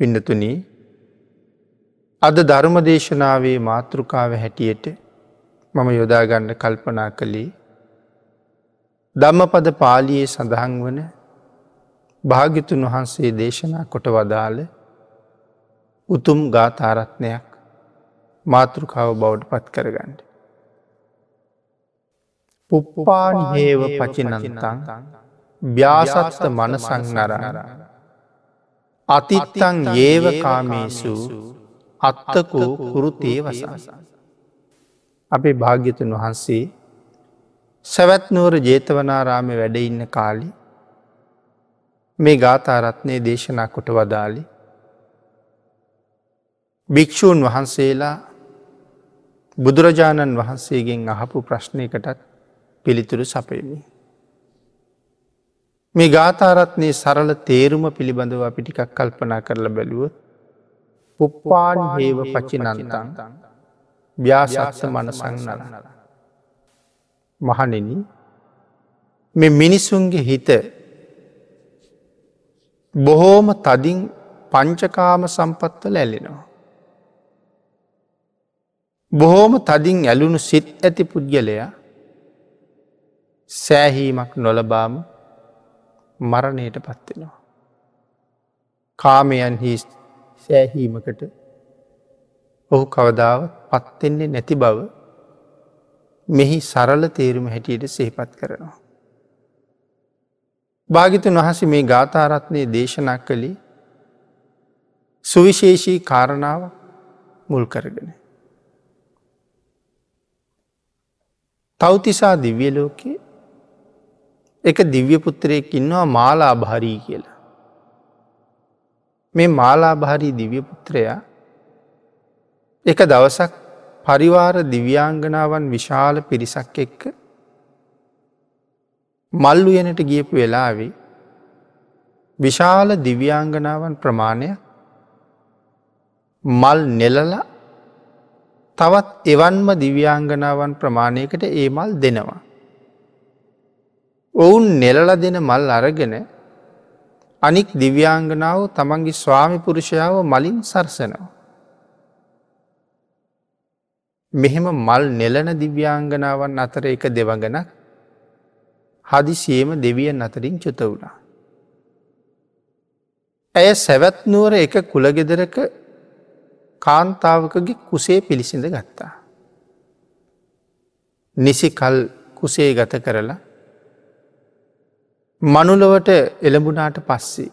පින්නතුනී අද ධර්මදේශනාවේ මාතෘකාව හැටියට මම යොදාගන්න කල්පනා කළේ ධම්මපද පාලියේ සඳහන් වන භාගිතුන් වහන්සේ දේශනා කොට වදාළ උතුම් ගාථාරත්නයක් මාතෘකාව බෞඩ් පත් කරගන්නට. පුප්පානිහේව පචිනන්තන් ව්‍යාසත්ත මනසං නරර. අතිත්තං ඒවකාමේසු අත්තකෝ කුරුතේ වසා. අපේ භාග්‍යතුන් වහන්සේ සැවැත්නුවර ජේතවනාරාමය වැඩඉන්න කාලි මේ ගාථාරත්නය දේශනා කොට වදාලි භික්‍ෂූන් වහන්සේලා බුදුරජාණන් වහන්සේගෙන් අහපු ප්‍රශ්නයකටත් පිළිතුරු සපයමි. මේ ගාථාරත්නය සරල තේරුම පිළිබඳව අපිටිකක් කල්පනා කරල බැලුවොත් පුප්පාන් හේව පචිනන්තන් ව්‍යාශක්ෂ මනසං නල. මහනෙන මෙ මිනිසුන්ගේ හිත බොහෝම තදින් පංචකාම සම්පත්වල ඇලෙනවා. බොහෝම තදින් ඇලුණු සිත් ඇති පුද්ගලයා සෑහීමක් නොලබාම මරණයට පත්වෙනවා. කාමයන් හි සෑහීමකට ඔහු කවදාව පත්වෙන්නේ නැති බව මෙහි සරල තේරුම හැටියට සේපත් කරනවා. භාගිතන් වහස මේ ගාථාරත්නය දේශනා කළේ සුවිශේෂී කාරණාව මුල් කරගෙන. තවතිසා දිව්‍ය ලෝකයේ එක දිව්‍ය පුත්‍රයෙක් ඉන්නවා මාලා භාරී කියලා. මේ මාලාභාරී දිව්‍ය පුත්‍රයා එක දවසක් පරිවාර දිව්‍යාංගනාවන් විශාල පිරිසක් එක්ක මල්ලු යනට ගියපු වෙලාවේ විශාල දිව්‍යාංගනාවන් ප්‍රමාණය මල් නෙලලා තවත් එවන්ම දිව්‍යාංගනාවන් ප්‍රමාණයකට ඒ මල් දෙනවා. ඔවුන් නෙලල දෙන මල් අරගෙන අනික් දිව්‍යාංගනාව තමන්ගේ ස්වාමි පුරුෂයාව මලින් සරසනවා. මෙහෙම මල් නෙලන දිව්‍යාංගනාවන් අතර එක දෙවගනක් හදිසියම දෙවියන් අතරින් චුත වුණා. ඇය සැවැත්නුවර එක කුළගෙදරක කාන්තාවකගේ කුසේ පිළිසිඳ ගත්තා. නිසි කල් කුසේ ගත කරලා මනුලවට එළඹුනාට පස්සේ.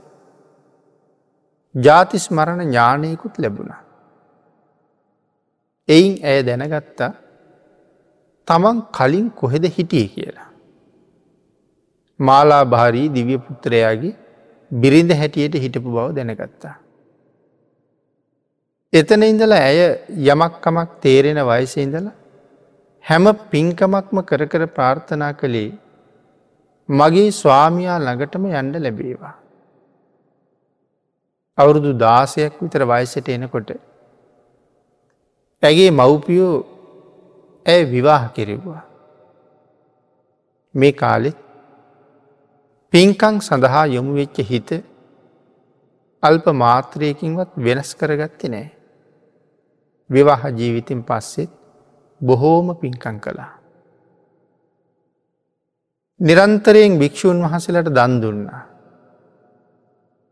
ජාතිස් මරණ ඥානයකුත් ලැබුණා. එයින් ඇය දැනගත්තා තමන් කලින් කොහෙද හිටිය කියලා. මාලා භාරී දිවිය පුත්‍රයාගේ බිරිඳ හැටියට හිටපු බව දැනගත්තා. එතන ඉඳලා ඇය යමක්කමක් තේරෙන වයස ඉඳලා හැම පින්කමක්ම කර කර ප්‍රාර්ථනා කළේ මගේ ස්වාමයා ළඟටම යන්ඩ ලැබේවා. අවුරුදු දාසයක් විතර වයසට එනකොට ඇගේ මව්පියෝ ඇය විවාහ කෙරෙව්වා. මේ කාලෙත් පින්කං සඳහා යොමු වෙච්ච හිත අල්ප මාත්‍රයකින්වත් වෙනස් කරගත්ති නෑ. විවාහ ජීවිතින් පස්සෙත් බොහෝම පින්කං කළා. නිරන්තරයෙන් භික්‍ෂූන් වහසලට දන් දුන්නා.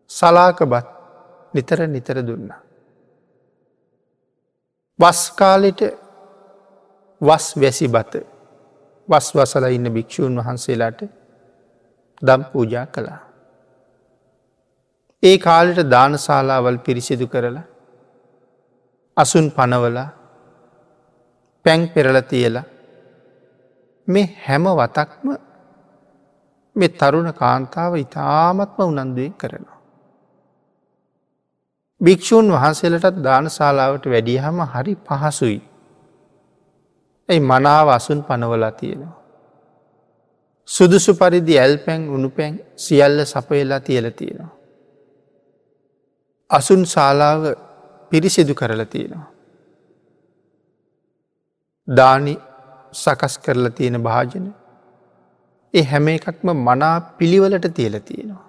සලාකබත් නිතර නිතර දුන්නා. වස්කාලෙට වස් වැසි බත වස් වසල ඉන්න භික්‍ෂූන් වහන්සේලාට දම් පූජා කළා. ඒ කාලෙට දානශාලාවල් පිරිසිදු කරලා අසුන් පනවලා පැං පෙරල තියලා මේ හැම වතක්ම මෙ තරුණ කාන්තාව ඉතාමත්ම උනන්දුවෙන් කරනවා. භික්‍ෂූන් වහන්සේලටත් දානශාලාවට වැඩියහම හරි පහසුයි. ඇයි මනාව අසුන් පනවලා තියෙනවා. සුදුසු පරිදි ඇල් පැන් උුණු පැන් සියල්ල සපයලා තියල තියෙනවා. අසුන් ශාලාව පිරිසිදු කරලා තියෙනවා. දානි සකස් කරලා තියෙන භාජන ඒ හැම එකක්ම මනා පිළිවලට තියල තියෙනවා.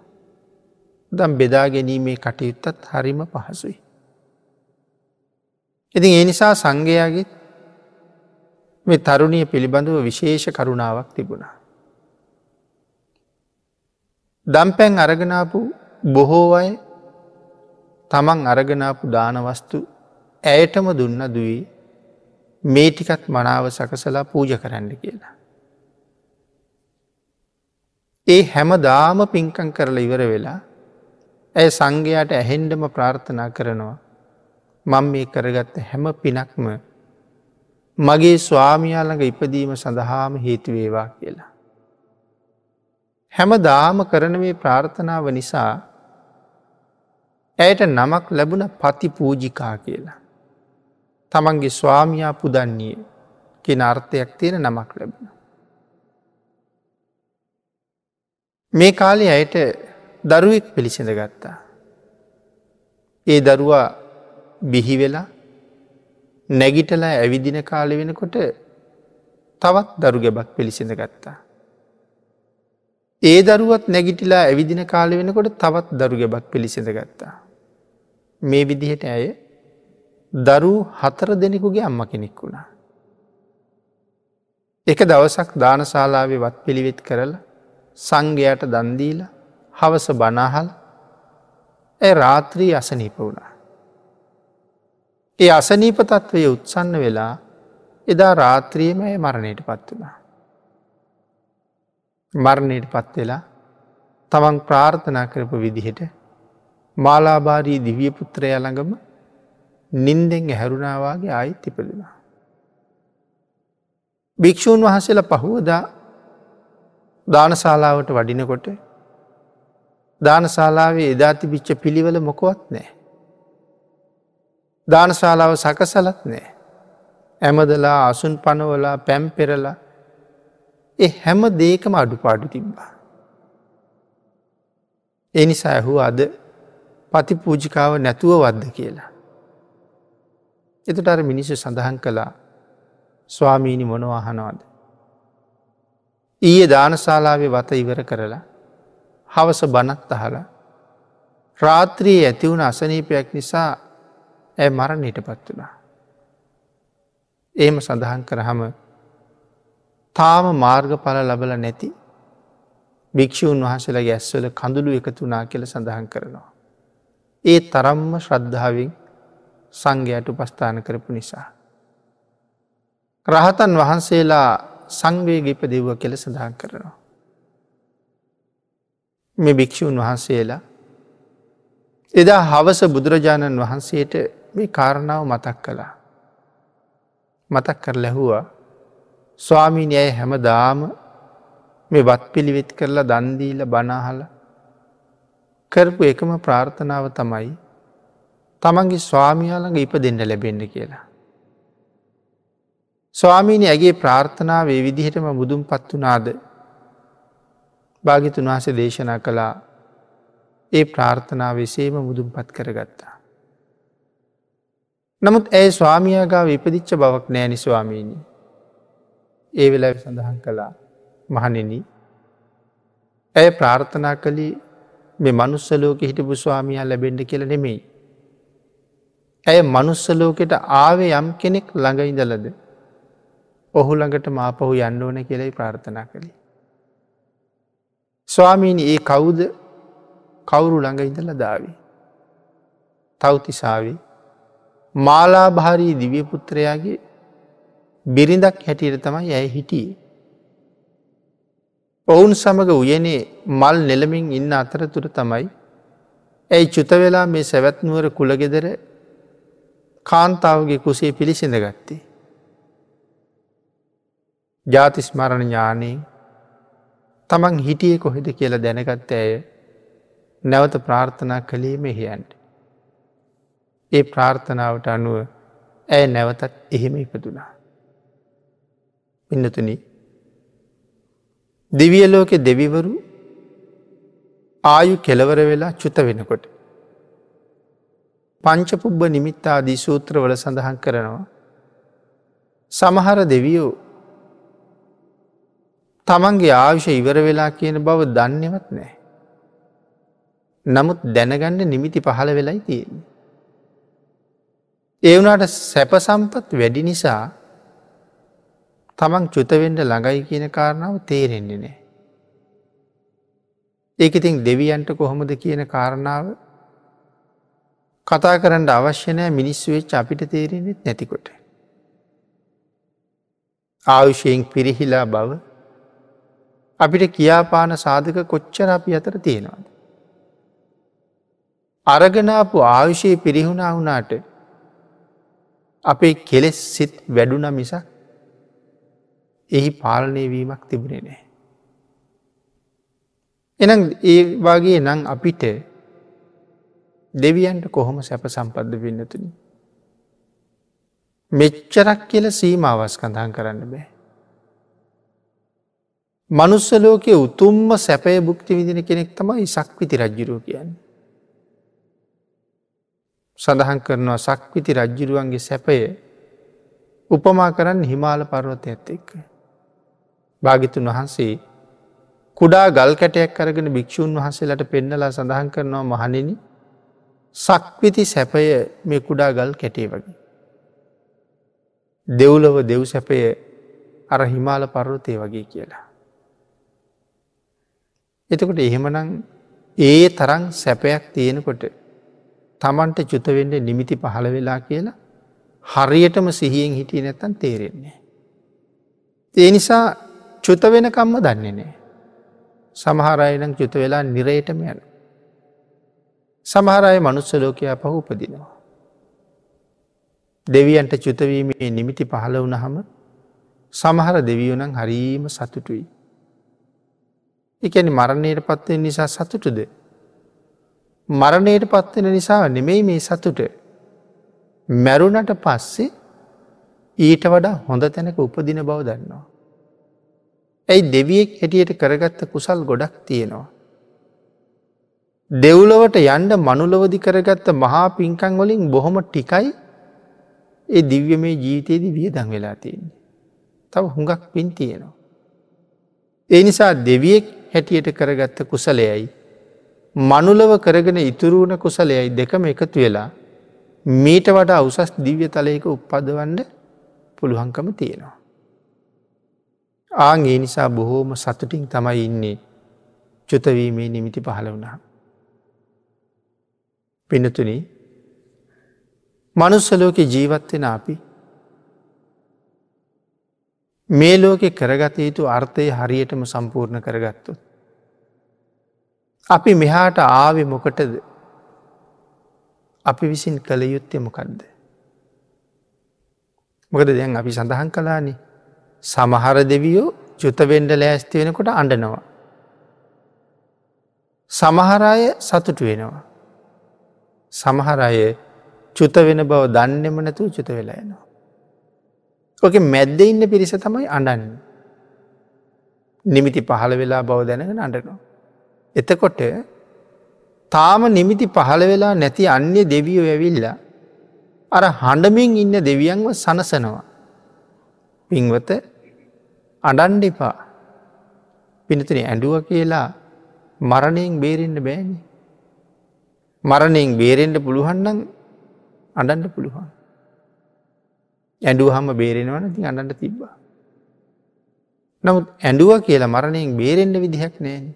දම් බෙදා ගැනීමේ කටයුත්තත් හරිම පහසුයි. ඉතින් ඒ නිසා සංඝයාගේ මේ තරුණිය පිළිබඳව විශේෂ කරුණාවක් තිබුණා. දම්පැන් අරගනාපු බොහෝ අය තමන් අරගනාපු දානවස්තු ඇයටම දුන්න දුවී මේ ටිකත් මනාව සකසලා පූජ කරන්න කියලා. ඒ හැම දාම පින්කං කරලා ඉවර වෙලා ඇය සංඝයාට ඇහෙන්ඩම ප්‍රාර්ථනා කරනවා මං මේ කරගත්ත හැම පිනක්ම මගේ ස්වාමියාළඟ ඉපදීම සඳහාම හේතුවේවා කියලා. හැම දාම කරන මේ ප්‍රාර්ථනාව නිසා ඇයට නමක් ලැබුණ පති පූජිකා කියලා. තමන්ගේ ස්වාමයා පුදන්නේ කෙන අර්ථයක් තියෙන නමක් ලැබුණ. මේ කාලේ අයට දරුවෙක් පිළිසිඳ ගත්තා. ඒ දරුවා බිහිවෙලා නැගිටලා ඇවිදින කාලෙ වෙනකොට තවත් දරු ගැබක් පිළිසිඳ ගත්තා. ඒ දරුවත් නැගිටිලා ඇවිදින කාලෙ වෙනකොට තවත් දරු ගැබක් පිළිසිඳ ගත්තා. මේ විදිහට ඇය දරු හතර දෙනෙකුගේ අම්ම කෙනෙක් වුණා. එක දවසක් දානශාලාවේ වත් පිළිවෙත් කරලා සංඝයට දන්දීල හවස බනාහල් ඇ රාත්‍රී අසනීප වුණා. ඒ අසනීප තත්ත්වය උත්සන්න වෙලා එදා රාත්‍රියම මරණයට පත් වුණා. මරණයට පත් වෙලා තමන් ප්‍රාර්ථනා කරපු විදිහට මාලාබාරී දිවිය පුත්‍රය ළඟම නින්දෙන් ඇහැරුණාවාගේ ආයිත් ඉපදුනා. භික්‍ෂූන් වහසල පහුවදා දානශාලාවට වඩිනකොට දානශාලාවේ එදා තිබිච්ච පිළිවල මොකොවත් නෑ. දානශාලාව සකසලත් නෑ. ඇමදලා අසුන් පනවලා පැම් පෙරලා එ හැම දේකම අඩුපාඩු තිබ්බා. එනිසා ඇහු අද පති පූජිකාව නැතුව වද්ද කියලා. එතට අර මිනිස්සු සඳහන් කළා ස්වාමීණි මොනවාහනවාද. ඊයේ දානශාලාවේ වත ඉවර කරලා හවස බනත් අහලා රාත්‍රයේ ඇතිවුණ අසනීපයක් නිසා ඇ මරණයට පත් වනා. ඒම සඳහන් කරහම තාම මාර්ගඵල ලබල නැති භික්‍ෂූන් වහසලා ගැස්වල කඳුළු එකතුනා කියල සඳහන් කරනවා. ඒ තරම්ම ශ්‍රද්ධාවෙන් සංඝයට උපස්ථාන කරපු නිසා. රහතන් වහන්සේලා සංවේග ඉපදෙව්ව කෙල සඳහන් කරනවා. මේ භික්‍ෂූන් වහන්සේලා එදා හවස බුදුරජාණන් වහන්සේට මේ කාරණාව මතක් කළා. මතක් කර ලැහුවා ස්වාමීනි ඇය හැම දාම මේ වත් පිළිවෙත් කරලා දන්දීල බනාහල කරපු එකම ප්‍රාර්ථනාව තමයි තමන්ගේ ස්වාමියාළඟ ඉප දෙන්න ලැබෙන්ඩ කියලා. ස්වාමීනි ඇගේ ප්‍රාර්ථනාව ඒ විදිහටම මුදුම් පත් වනාද භාගිතුන් වහස දේශනා කළා ඒ ප්‍රාර්ථනාව එසේම මුදුම් පත් කරගත්තා. නමුත් ඇය ස්වාමියයාගාව ඉපදිච්ච බවක් නෑනි ස්වාමීණී. ඒ වෙලා සඳහන් කළා මහනෙන ඇය ප්‍රාර්ථනා කළේ මේ මනුස්සලෝක හිටපු ස්වාමියයා ලැබෙන්ඩ කියල නෙමෙයි. ඇය මනුස්සලෝකෙට ආවේ යම් කෙනෙක් ළඟඉඳලද ඔහු ළඟට මාපහු යන්න ඕන කියලයි ප්‍රාර්ථනා කළේ. ස්වාමීණි ඒ කවුද කවුරු ළඟ ඉඳල දාවී. තවතිසාාවේ මාලාභාරී දිවියපුත්‍රයාගේ බිරිඳක් හැටියට තමයි ඇය හිටියේ. ඔවුන් සමඟ උයනේ මල් නෙළමින් ඉන්න අතරතුර තමයි ඇයි චුතවෙලා මේ සැවැත්නුවර කුළගෙදර කාන්තාවගේ කුසේ පිළිසිඳ ගත්තේ. ජාතිස්මරණ ඥානයෙන් තමන් හිටිය කොහෙද කියලා දැනගත්ත ඇය නැවත ප්‍රාර්ථනා කළේ මෙහියන්ට. ඒ ප්‍රාර්ථනාවට අනුව ඇය නැවතත් එහෙම ඉපදුනා. ඉන්නතුන දෙවියලෝකෙ දෙවිවරු ආයු කෙලවර වෙලා චුත වෙනකොට. පංචපුබ්බ නිමිත්තාදී සූත්‍රවල සඳහන් කරනවා. සමහර දෙවියෝ තමන්ගේ ආවිෂ ඉවර වෙලා කියන බව දන්නවත් නෑ. නමුත් දැනගන්න නිමිති පහළ වෙලයි තියෙන. ඒ වුණට සැපසම්පත් වැඩි නිසා තමන් චුතවෙන්ඩ ළඟයි කියන කාරණාව තේරෙන්නේ නෑ. ඒක ඉතින් දෙවියන්ට කොහොමද කියන කාරණාව කතා කරන්න අවශ්‍යනෑ මිනිස්සු වෙච් අපිට තේරෙනෙත් නැතිකොට. ආයුෂයෙන් පිරිහිලා බව අපිට කියාපාන සාධක කොච්චර අපි අතර තියෙනවාද. අරගනාපු ආයුෂයේ පිරිහුණා වුණාට අපේ කෙලෙස් සිත් වැඩුන මිසක් එහි පාලනය වීමක් තිබුණේ නෑ. එනම් ඒ වගේ නං අපිට දෙවියන්ට කොහොම සැප සම්පද්ධ වෙන්නතුනි. මෙච්චරක් කියල සීමාවස් කඳහන් කරන්න බෑ. මනුස්සලෝකය උතුම්ම සැපය බුක්ති විදින කෙනෙක් තමයි සක්විති රජ්ජුරුව කියන්නේ. සඳහන් කරනවා සක්විති රජ්ජිරුවන්ගේ සැපය උපමා කරන්න හිමාල පර්වත ඇත්ත එක්ක. භාගිතුන් වහන්සේ කුඩා ගල් කැටයක් කරගෙන භික්‍ෂූන් වහන්සේලට පෙන්නලා සඳහන් කරනවා මහනිනි සක්විති සැපය මේ කුඩා ගල් කැටේ වගේ. දෙව්ලව දෙව් සැපය අර හිමාල පර්වතය වගේ කියලා. එතකොට එහෙමනං ඒ තරන් සැපයක් තියෙනකොට තමන්ට චුතවෙන්ඩ නිමිති පහළ වෙලා කියලා හරියටම සිහියෙන් හිටිය නැත්තන් තේරෙන්නේ. ඒ නිසා චුත වෙනකම්ම දන්නේ නෑ. සමහරයනම් චුත වෙලා නිරේටම යන. සමහරය මනුස්සලෝකයා පහු උපදිනවා. දෙවියන්ට චුතවීමේ නිමිති පහළ වනහම සමහර දෙවියෝනං හරීම සතුටුයි. එකැනි මරණයට පත්වෙන් නිසා සතුටුද. මරණයට පත්වෙන නිසා නෙමෙයි මේ සතුට. මැරුණට පස්සේ ඊට වඩා හොඳ තැනක උපදින බව දන්නවා. ඇයි දෙවියෙක් හැටියට කරගත්ත කුසල් ගොඩක් තියෙනවා. දෙව්ලොවට යන්ඩ මනුලවදි කරගත්ත මහා පින්කං වලින් බොහොම ටිකයි ඒ දිව්‍ය මේ ජීවිතයේදී වියදං වෙලා තියන්නේ. තව හුඟක් පින් තියෙනවා. ඒ නිසා දෙවියෙක් හැටියට කරගත්ත කුසලයයි. මනුලව කරගෙන ඉතුරුණ කුසලයයි දෙකම එකතු වෙලා මීට වඩා උසස් දිව්‍ය තලයක උප්පදවන්න පුළුවන්කම තියෙනවා. ආං ඒ නිසා බොහෝම සතුටින් තමයි ඉන්නේ චුතවීමේ නිමිති පහළ වුණා. පිනතුන මනුස්සලෝක ජීවත්වෙන අපි මේ ලෝකෙ කරගත යුතු අර්ථය හරියටම සම්පූර්ණ කරගත්තු. අපි මෙහාට ආවෙ මොකටද අපි විසින් කළ යුත්තය මොකක්ද. මොකද දැන් අපි සඳහන් කලානේ සමහර දෙවියෝ චුතවෙන්ඩ ලෑස්ති වෙනකොට අඩනවා. සමහරය සතුටු වෙනවා. සමහරය චුත වෙන බව දන්නෙම නැතුව චුත වෙලා යනවා. ඕක මැද්ද ඉන්න පිරිස තමයි අඩන්න. නිමිති පහළ වෙලා බව දැනගෙන අඩනවා. එතකොට තාම නිමිති පහළ වෙලා නැති අන්‍ය දෙවියෝ ඇවිල්ලා අර හඬමින් ඉන්න දෙවියන්ව සනසනවා. පින්වත අඩන්ඩ එපා පිනතින ඇඩුව කියලා මරණයෙන් බේරෙන්ට බෑන. මරණයෙන් බේරෙන්ට පුළුවන්නම් අඩන්ඩ පුළුවන්. ඇඩුව හම බේරෙනවන ති අඩට තිබ්බා. නමුත් ඇඩුව කියලා මරණයෙන් බේරෙන්ට විදිහැක් නෑන.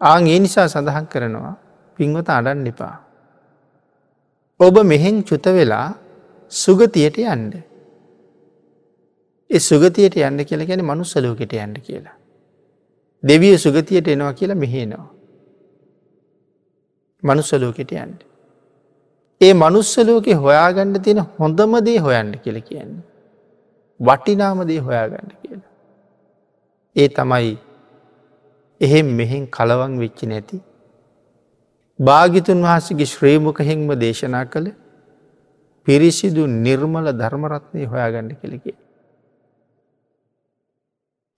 ආං ඒ නිසා සඳහන් කරනවා පින්වත අඩන් එපා. ඔබ මෙහෙන් චුත වෙලා සුගතියට යන්ඩ. ඒ සුගතියට යන්න කියලා ගැන මනුස්සලෝකට යන්න කියලා. දෙවිය සුගතියට එනවා කියලා මෙහේනවා. මනුස්සලෝකට යන්න. ඒ මනුස්සලෝක හොයාගණ්ඩ තියෙන හොඳමදේ හොයන්න කියල කියන්නේ. වටිනාමදේ හොයාගන්න කියලා. ඒ තමයි එහෙම් මෙහෙන් කලවන් වෙච්චි නැති. භාගිතුන් වහසගේ ශ්‍රේමුකහෙෙන්ම දේශනා කළ පිරිසිදු නිර්මල ධර්මරත්නය හොයාගන්න කෙළකේ.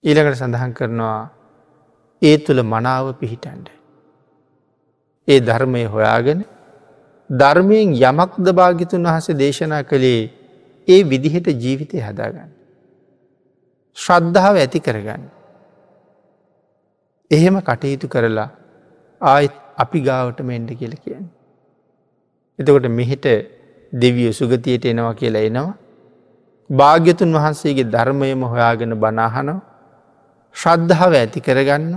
ඊළඟට සඳහන් කරනවා ඒ තුළ මනාව පිහිටන්ඩ. ඒ ධර්මය හොයාගෙන ධර්මයෙන් යමක්ද භාගිතුන් වහස දේශනා කළේ ඒ විදිහට ජීවිතය හදාගන්න. ශ්‍රද්ධාව ඇති කරගන්න. එහෙම කටයුතු කරලා ආයත් අපි ගාවට මෙන්ඩ කියල කියන්න. එතකොට මෙහිට දෙවිය සුගතියට එනවා කියලා එනවා. භාග්‍යතුන් වහන්සේගේ ධර්මයම හොයාගෙන බනාහනෝ ශ්‍රද්ධාව ඇති කරගන්න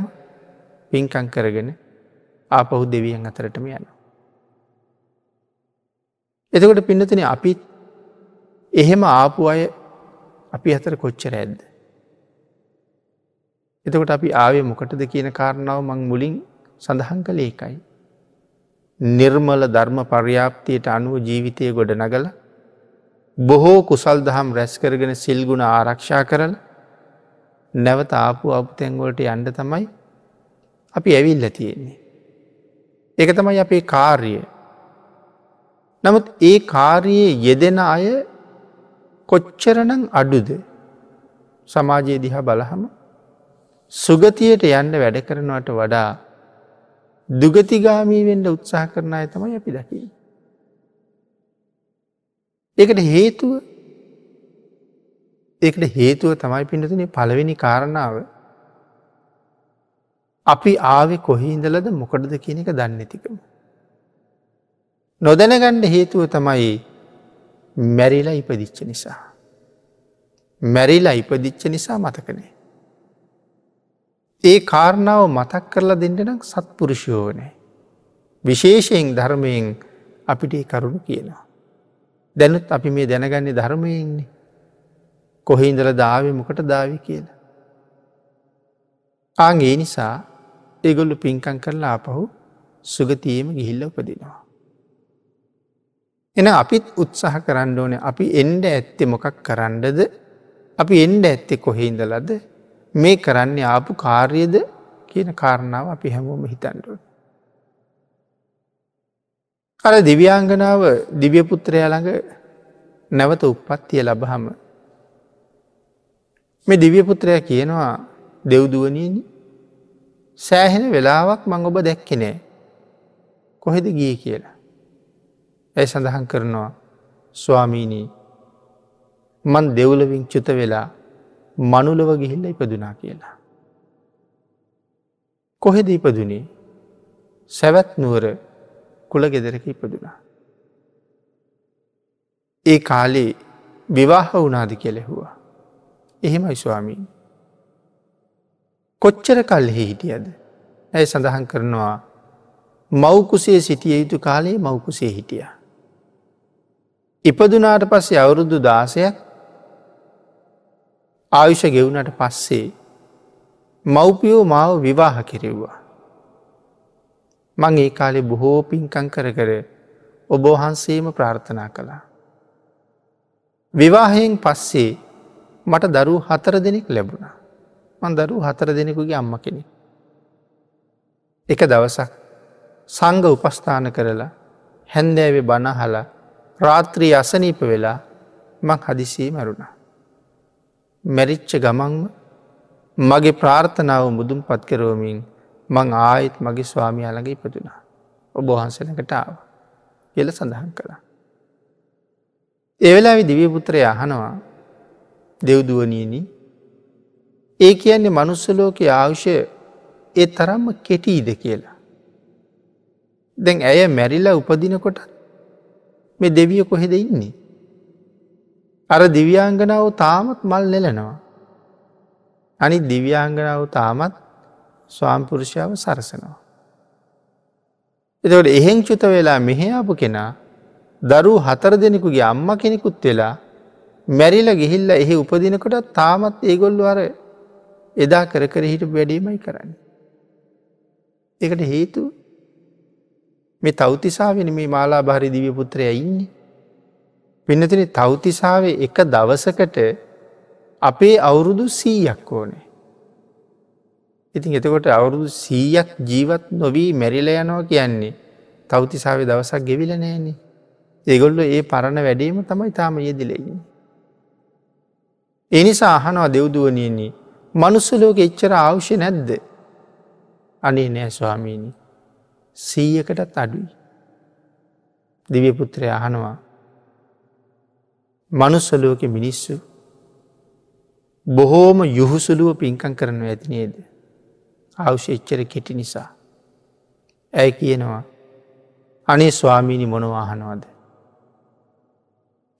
පින්කං කරගෙන ආපහු දෙවියන් අතරටම යන. එතකොට පින්නතින අපිත් එහෙම ආපු අය අපි අතර කොච්චර ඇද්ද. එතකොට අපි ආවේ මොකටද කියන කාරණාව මං මුලින් සඳහන් කළ ඒකයි. නිර්මල ධර්ම පර්යාප්තියට අනුව ජීවිතය ගොඩ නගල බොහෝ කුසල් දහම් රැස් කරගෙන සිල්ගුණ ආරක්ෂා කරල නැවත ආපු අපතැන්ගොලට යන්ඩ තමයි අපි ඇවිල්ල තියෙන්නේ. එක තමයි අපේ කාර්ය. නමුත් ඒ කාර්යයේ යෙදෙන අය කොච්චරනං අඩුද සමාජයේ දිහා බලහම සුගතියට යන්න වැඩ කරනවට වඩා දුගතිගාමී වෙන්ඩ උත්සාහ කරන අය තමයි අපි දකි. ඒකට හේතුව ඒකට හේතුව තමයි පිඩතුනේ පළවෙනි කාරණාව අපි ආවෙ කොහින්දලද මොකටද කියන එක දන්නතිකම. නොදැනගණ්ඩ හේතුව තමයි මැරිලා ඉපදිච්ච නිසා. මැරිලා ඉපදිච්ච නිසා මතකනේ. ඒ කාරණාව මතක් කරලා දෙන්නනම් සත්පුරුෂයෝනෑ. විශේෂයෙන් ධර්මයෙන් අපිට කරුණු කියනවා. දැනුත් අපි මේ දැනගන්නේ ධර්මයන්නේ. කොහෙඉඳල දාව මොකට දාවි කියලා. ආං ඒ නිසා ඒගොල්ලු පින්කං කරලා ආපහු සුගතියම ගිහිල්ල උපදිනවා. එන අපිත් උත්සාහ කරන්න ඕන අපි එන්ඩ ඇත්තෙ මොකක් කරන්නද අපි එන්ඩ ඇත්තෙ කොහෙඉඳලද මේ කරන්නේ ආපු කාර්යද කියන කාරණාව අපි හැමෝම හිතන්ඩුව. අර දිව්‍යාංගනාව දිව්‍යපුත්‍රය ළඟ නැවත උප්පත්තිය ලබහම මේ දිව්‍යපුත්‍රය කියනවා දෙව්දුවනීනි සෑහෙන වෙලාවක් මං ඔබ දැක්කෙනෑ කොහෙද ගිය කියලා. ඇයි සඳහන් කරනවා ස්වාමීනී මන් දෙව්ලවින් චුත වෙලා මනුලව ගිහිල්ල ඉපදුනා කියලා. කොහෙද ඉපදුනේ සැවැත් නුවර කුල ගෙදරක ඉපදුනා. ඒ කාලේ විවාහ වනාද කෙලෙහුවා. එහෙමයි ස්වාමීන්. කොච්චර කල්හි හිටියද. ඇය සඳහන් කරනවා මවකුසේ සිටිය යුතු කාලේ මවකුසේ හිටිය. ඉපදුනාට පස්සේ අවුරුදු දාසයක් ආයුෂ ගෙවුනට පස්සේ මව්පියෝ මාව විවාහ කෙරෙව්වා. මං ඒ කාලෙ බොහෝ පින්කං කර කර ඔබෝහන්සේම ප්‍රාර්ථනා කළා. විවාහයෙන් පස්සේ මට දරු හතර දෙනෙක් ලැබුණ. මන් දරු හතර දෙනෙකුගේ අම්ම කෙනෙ. එක දවසක් සංග උපස්ථාන කරලා හැන්දෑවේ බණහලා රාත්‍රී අසනීප වෙලා මං හදිසිී මැරුණා. මැරිච්ච ගමන්ම මගේ ප්‍රාර්ථනාව මුදුම් පත් කරෝමින් මං ආයිත් මගේ ස්වාමි අළඟ ඉපදුනා. ඔබ වහන්සනකටාව කියල සඳහන් කළා. එවෙලාවි දිවිපුත්‍රය අහනවා දෙව්දුවනීනි ඒ කියන්නේ මනුස්සලෝක ආවුෂය ඒ තරම්ම කෙටීද කියලා. දැන් ඇය මැරිලා උපදිනකොට මේ දෙවිය කොහෙද ඉන්නේ. අර දිව්‍යාංගනාව තාමත් මල් නෙලනවා. අනි දිව්‍යාංගනාව තාමත් ස්වාම්පුරුෂාව සරසනවා. එතවට එහෙං චුත වෙලා මෙහයාපු කෙනා දරු හතර දෙනෙකුගේ අම්ම කෙනෙකුත් වෙලා මැරිල ගිහිල්ල එහි උපදිනකොට තාමත් ඒගොල්ලු අර එදා කර කර හිට වැඩීමයි කරන්න. එකට හේතු මේ තෞතිසාාවෙන මේ මාලා භාරි දිවිය පුත්‍රය ඉන්නේ. පින්නතින තෞතිසාාවේ එක දවසකට අපේ අවුරුදු සීයක් ඕනේ. ඉතින් එතකොට අවුරුදු සීයක් ජීවත් නොවී මැරිල යනවා කියන්නේ තෞතිසාාවේ දවසක් ගෙවිල නෑනේ. ඒගොල්ල ඒ පරණ වැඩීම තමයි තාම යෙදිලෙන්නේ. එනිසා අහනවා දෙව්දුවනයන්නේ මනුස්සලෝක එච්චර අවශ්‍ය නැද්ද. අනේ නෑ ස්වාමීණි සීයකටත් අඩුයි. දිවපුත්‍රය අහනවා මනුස්සලෝක මිනිස්සු බොහෝම යුහුසුලුව පින්කං කරනව ඇති නේද. අවශ්‍ය එච්චර කෙටි නිසා. ඇය කියනවා අනේ ස්වාමීණි මොනවාහනවද.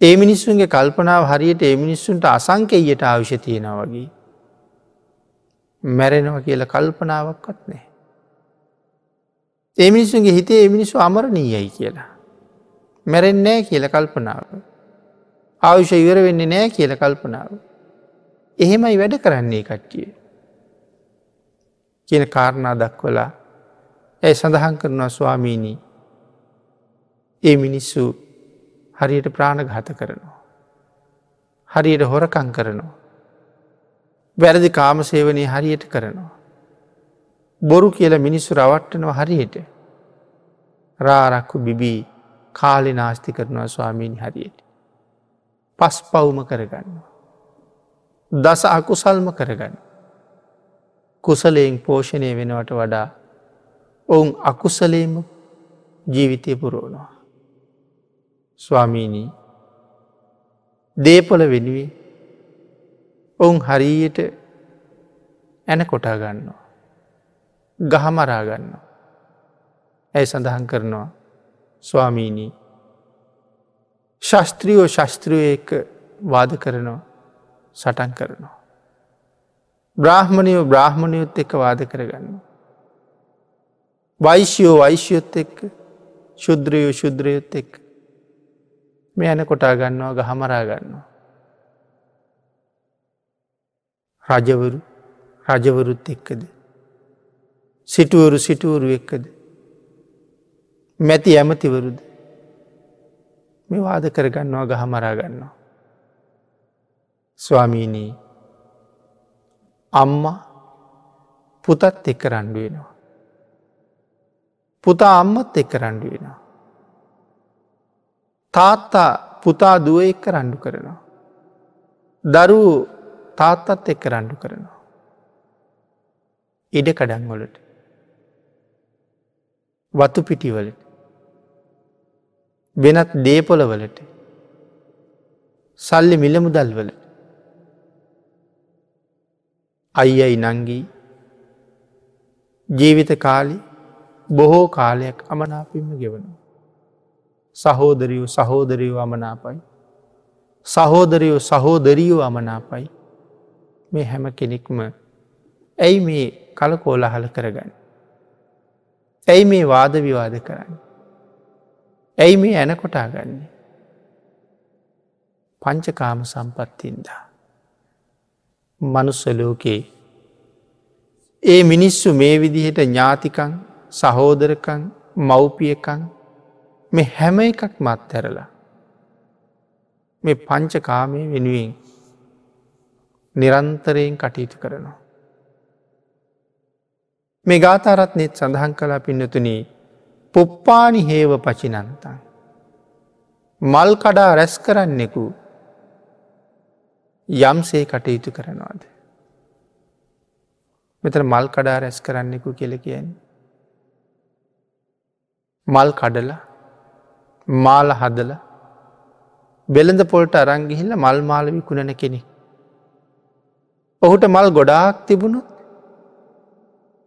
ඒ මිනිස්සුන්ගේ කල්පනාව හරියට ඒ මිනිස්සුන්ට අසංකෙයට ආවිෂ තියෙන වගේ. මැරෙනව කියල කල්පනාවක්වත් නෑ. ඒ මිනිස්සුන්ගේ හිතේ ඒ මිනිස්සු අමරණීයයි කියලා. මැරෙන්නෑ කියල කල්පනාව. ආවිෂ ඉවර වෙන්නේ නෑ කියල කල්පනාව. එහෙමයි වැඩ කරන්නේ කට්ටිය. කියන කාරණා දක්වලා ඇයි සඳහන් කරනවා ස්වාමීණී ඒ මිනිස්සු හරියට ප්‍රාණඝාත කරනවා. හරියට හොරකං කරනවා. වැරදි කාමසේවනය හරියට කරනවා. බොරු කියල මිනිස්සු රවට්ටනව හරියට රාරක්කු බිබී කාලි නාස්ති කරනවා ස්වාමීණි හරියට. පස් පවුම කරගන්නවා. දස අකුසල්ම කරගන්න. කුසලයෙන් පෝෂණය වෙනවට වඩා ඔවුන් අකුසලේම ජීවිතය පුරුවනවා. ස්වාමීණී දේපොල වෙනුවේ ඔවුන් හරියට ඇන කොටා ගන්නවා. ගහමරා ගන්නවා. ඇයි සඳහන් කරනවා ස්වාමීණී ශස්ත්‍රියෝ ශස්ත්‍රියය එක වාද කරනවා සටන් කරනවා. බ්‍රාහ්මණයෝ බ්‍රාහ්මණයොත් එක්ක වාද කරගන්න. වෛශ්‍යයෝ වෛශ්‍යයොත් එක්ක ශුද්‍රයෝ ශුද්‍රයොත් එක් මේ ඇන කොටා ගන්නවා ගහමරා ගන්නවා. රජවරු රජවරුත් එක්කද. සිටුවරු සිටුවරු එක්කද. මැති ඇමතිවරුද මේ වාද කරගන්නවා ගහමරා ගන්නවා. ස්වාමීනී අම්ම පුතත් එක්ක රණ්ඩු වෙනවා. පුතා අම්මත් එක්ක රණ්ඩු වෙනවා. තාත්තා පුතා දුව එක්ක රණ්ඩු කරනවා. දරු තාත්තත් එක්ක රණ්ඩු කරනවා. ඉඩ කඩන්වලට වතු පිටිවලට වෙනත් දේපොලවලට සල්ලි මිලමුදල්වලට අයියයි නංගී ජීවිත කාලි බොහෝ කාලයක් අමනාපිම ගෙවනවා. සහෝදරියෝ සහෝදරයෝ අමනාපයි. සහෝදරයෝ සහෝදරියෝ අමනාපයි. මේ හැම කෙනෙක්ම ඇයි මේ කලකෝලහල කරගන්න. ඇයි මේ වාද විවාද කරන්න. ඇයි මේ ඇන කොටා ගන්නේ. පංචකාම සම්පත්තින්දා. මනුස්සලෝකයේ ඒ මිනිස්සු මේ විදිහට ඥාතිකං සහෝදරකං මව්පියකං මේ හැම එකක් මත් ඇරලා මේ පංචකාමය වෙනුවෙන් නිරන්තරයෙන් කටයුතු කරනවා. මේ ගාතාරත්නෙත් සඳහන් කලා පින්නතුනී පුප්පානි හේව පචිනන්තන්. මල් කඩා රැස් කරන්නෙකු යම්සේ කටයුතු කරනවාද. මෙතර මල් කඩා රැස් කරන්නෙකු කෙල කියන්න. මල් කඩල මාල හදල බෙළඳ පොල්ට අරංගිහිල්ල මල් මාල විකුණන කෙනෙ. ඔහුට මල් ගොඩාක් තිබුණුත්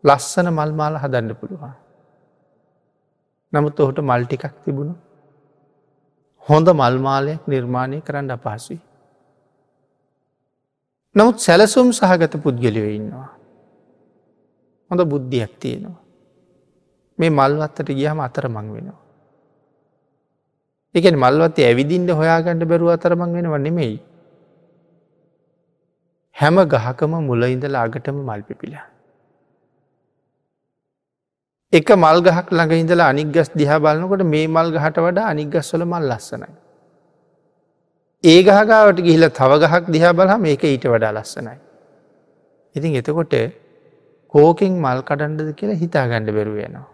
ලස්සන මල් මාල හදන්න පුළුවන්. නමුත් ඔහුට මල්ටිකක් තිබුණු හොඳ මල්මාලයක් නිර්මාණය කරන්න අපහසුයි. නමුත් සැලසුම් සහගත පුද්ගලිව ඉන්නවා. හොඳ බුද්ධියක් තියෙනවා. මේ මල්වත්තට ගියහම අතර මං වෙනවා. එකන මල්වත්තේ ඇවිදින්ට හොයාගණඩ බැරුව අතරමං වෙනව නෙමෙයි. හැම ගහකම මුලඉඳල අගටම මල් පිපිලා. එක මල් ගහක් ළඟ ඉඳලා අනික් ගස් දිහා බලන්නකොට මේ මල් ගහට වඩා අනික් ගස්වල මල් ලස්සනයි. ඒ ගහගාවට ගිහිල තව ගහක් දිහා බලහම ඒක ඊට වඩා ලස්සනයි. ඉතින් එතකොට කෝකෙන් මල් කඩන්ඩද කියලා හිතා ගණඩ බැරුව යනවා.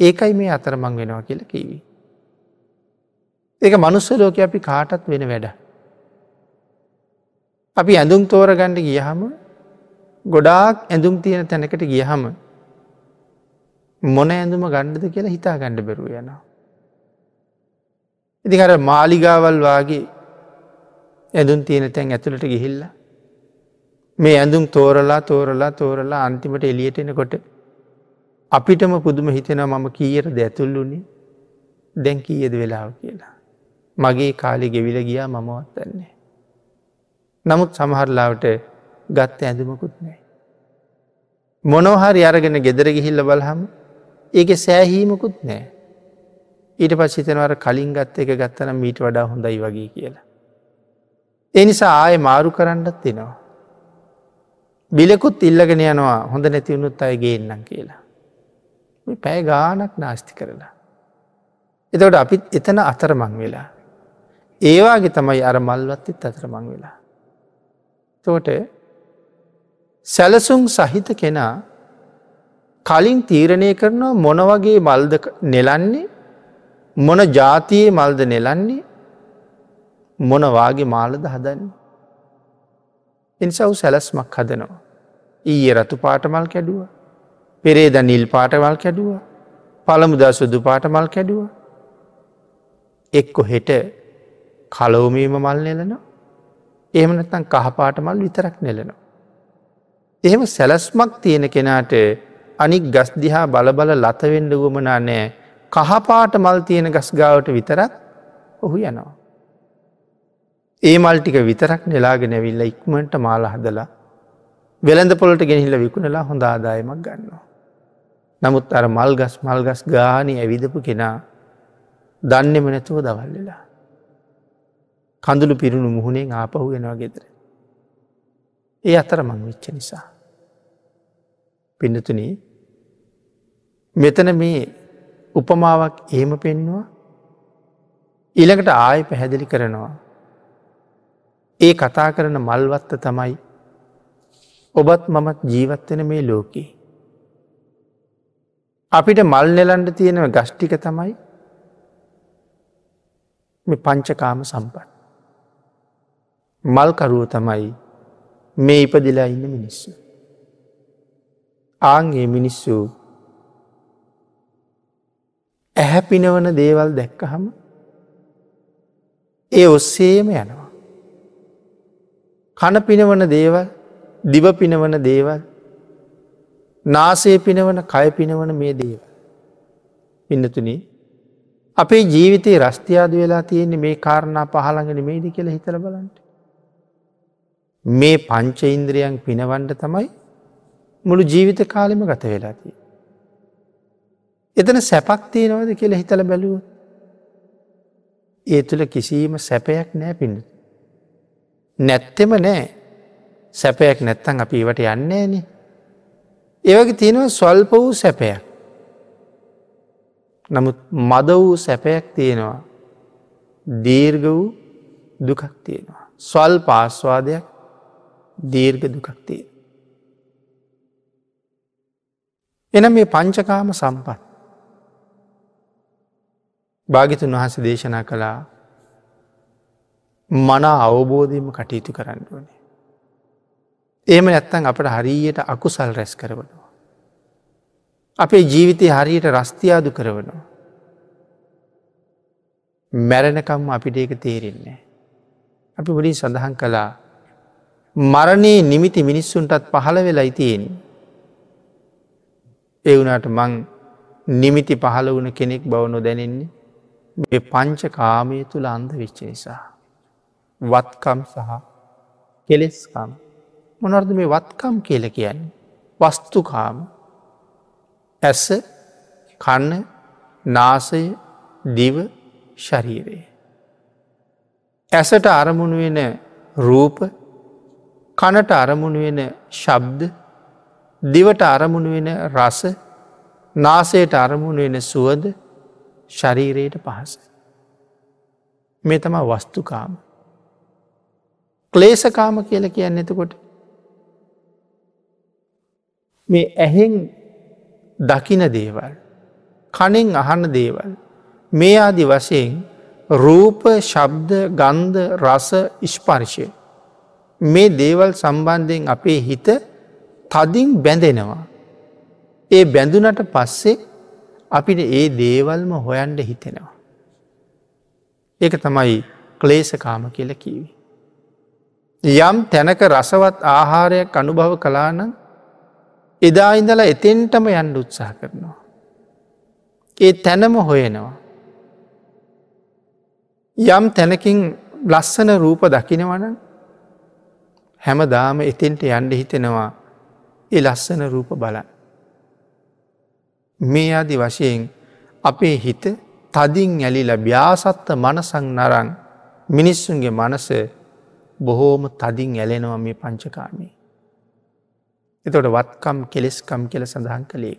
ඒකයි මේ අතරමං වෙනවා කියල කිවී. ඒක මනුස්සලෝක අපි කාටත් වෙන වැඩ. අපි ඇඳුම් තෝර ගණ්ඩ ගියහම ගොඩාක් ඇඳුම් තියෙන තැනකට ගියහම මොන ඇඳුම ගණ්ඩද කියලා හිතා ගණඩ බැරුව යනවා. ඉතින් අර මාලිගාවල් වගේ ඇඳුම් තියෙන තැන් ඇතුළට ගිහිල්ල. මේ ඇඳුම් තෝරලා තෝරලා තෝරලා අන්තිමට එලියට එනකොට අපිටම පුදුම හිතෙන මම කීයට දැතුල්ලුනේ දැන් කීයද වෙලාව කියලා. මගේ කාලි ගෙවිල ගියා මමවත් දන්නේ. නමුත් සමහරලාවට ගත්ත ඇඳුමකුත් නෑ. මොනොහරි අරගෙන ගෙදර ගිහිල්ල බලහම ඒක සෑහීමකුත් නෑ. ඊට පස් හිතනවර කලින් ගත්ත එක ගත්තනම් මීට වඩා හොඳයි වගේ කියලා. එනිසා ආය මාරු කරන්නත් දෙනවා. බිලෙකුත් ඉල්ලගෙන යනවා හොඳ නැතිවුණුත් අය ගේන්නම් කියලා. පැය ගානක් නාස්ති කරලා. එතවට අපිත් එතන අතරමං වෙලා. ඒවාගේ තමයි අර මල්වත්තිත් අතරමං වෙලා. තෝට සැලසුම් සහිත කෙනා කලින් තීරණය කරනවා මොනවගේ මල්ද නෙලන්නේ මොන ජාතියේ මල්ද නෙලන්නේ මොනවාගේ මාලද හදන්න. එනිසව් සැලස්මක් හදනවා. ඊය රතු පාටමල් කැඩුව. පෙරේද නිල් පාටමල් කැඩුව. පළමුදා සුදු පාටමල් කැඩුව. එක්කො හෙට කලෝමීම මල් නෙලනවා එහෙමනත්තන් කහපාට මල් විතරක් නෙලනවා. එහෙම සැලස්මක් තියෙන කෙනාට අනික් ගස් දිහා බලබල ලතවෙන්ඩ වුවමනා නෑ කහපාට මල් තියෙන ගස් ගාවට විතරක් ඔහු යනවා. ඒ මල්ටික විතරක් නෙලාගෙන ඇවිල්ල ඉක්මට මාල හදලා වෙළඳ පොලට ගෙනහිල්ල විකුණලා හොඳ ආදායමක් ගන්නවා. නමුත් අර මල්ගස් මල්ගස් ගානි ඇවිදපු කෙනා දන්නෙම නැතුව දවල්ලලා. කඳුළු පිරුණු මුහුණේ ආපහු වෙනවා ගෙදර. ඒ අතර මං වෙච්ච නිසා. පිඩතුන මෙතන මේ උපමාවක් ඒම පෙන්නවා ඊළඟට ආය පැහැදිලි කරනවා. ඒ කතා කරන මල්වත්ත තමයි ඔබත් මමත් ජීවත්වෙන මේ ලෝකයේ. අපිට මල් නෙලන්ඩ තියෙනව ගෂ්ටික තමයි මේ පංචකාම සම්පත්. මල්කරුව තමයි මේ ඉපදිලා ඉන්න මිනිස්සු. ආන්ගේ මිනිස්සු ඇහැ පිනවන දේවල් දැක්කහම ඒ ඔස්සේම යනවා. කන පිනවන දේවල් දිව පිනවන දේවල් නාසේ පිනවන කය පිනවන මේ දේව. පින්නතුනී අපේ ජීවිතයේ රස්තියාද වෙලා තියෙන්නේ මේ කාරණා පහළඟන මේද කියලා හිතල බලන්ට. මේ පංච ඉන්ද්‍රියන් පිනවන්ඩ තමයි මුළු ජීවිත කාලෙම ගත වෙලාතිය. එතන සැපක් තියෙනවද කියල හිතල බැලුව. ඒ තුළ කිසිීම සැපයක් නෑ පිඩ. නැත්තෙම නෑ සැපයක් නැත්තන් අපි ඒවට යන්නේ න. ඒවගේ තියෙනව ස්වල්ප වූ සැපයක්. නමුත් මද වූ සැපයක් තියෙනවා දීර්ග වූ දුකක් තියෙනවා. ස්වල් පාස්වාදයක් දීර්ඝ දුකක්තිය. එන මේ පංචකාම සම්පත්. භාගිතුන් වහස දේශනා කළා මන අවබෝධයම කටයුතු කරන්න වනේ. ඒම නැත්තන් අපට හරියට අකුසල් රැස් කරවනවා. අපේ ජීවිතය හරියට රස්තියාදු කරවනවා. මැරණකම් අපිට ඒක තේරෙන්නේ. අපි බොලින් සඳහන් කලා මරණයේ නිමිති මිනිස්සුන්ටත් පහළ වෙලා තියෙන. ඒ වුණට මං නිමිති පහළ වුණ කෙනෙක් බව නොදැනෙන්නේ මේ පංච කාමය තුළ අන්ද විච්ච නිසා. වත්කම් සහ කෙලෙස්කම් මොනර්ද මේ වත්කම් කියල කියන්නේ. වස්තුකාම ඇස කන්න නාසය දිව ශරීරයේ. ඇසට අරමුණු වෙන රූප කනට අරමුණු වෙන ශබ්ද දිවට අරමුණු වෙන රස නාසයට අරමුණු වෙන සුවද ශරීරයට පහස. මේ තම වස්තුකාම. ක්ලේසකාම කියල කියන්න එතකොට. මේ ඇහෙන් දකින දේවල් කනෙන් අහන්න දේවල් මේ ආදි වශයෙන් රූප ශබ්ද ගන්ධ රස ඉස්පර්ශය මේ දේවල් සම්බන්ධයෙන් අපේ හිත තදින් බැඳෙනවා. ඒ බැඳුනට පස්සේ අපිට ඒ දේවල්ම හොයන්ඩ හිතෙනවා. ඒක තමයි ක්ලේසකාම කියල කීවි. යම් තැනක රසවත් ආහාරයක් අනුභව කලානම් එදා ඉඳලා එතෙන්ටම යන්ඩ උත්සාහ කරනවා. ඒ තැනම හොයනවා. යම් තැනකින් ලස්සන රූප දකිනවන හැම දාම එතෙන්ට යන්ඩ හිතෙනවා ඒ ලස්සන රූප බලන්. මේ අදි වශයෙන් අපේ හිත තදින් ඇලිල ්‍යාසත්ත මනසං නරං මිනිස්සුන්ගේ මනස බොහෝම තදින් ඇලෙනවා මේ පංචකාමී. එතොට වත්කම් කෙලෙස්කම් කියල සඳහන් කළේ.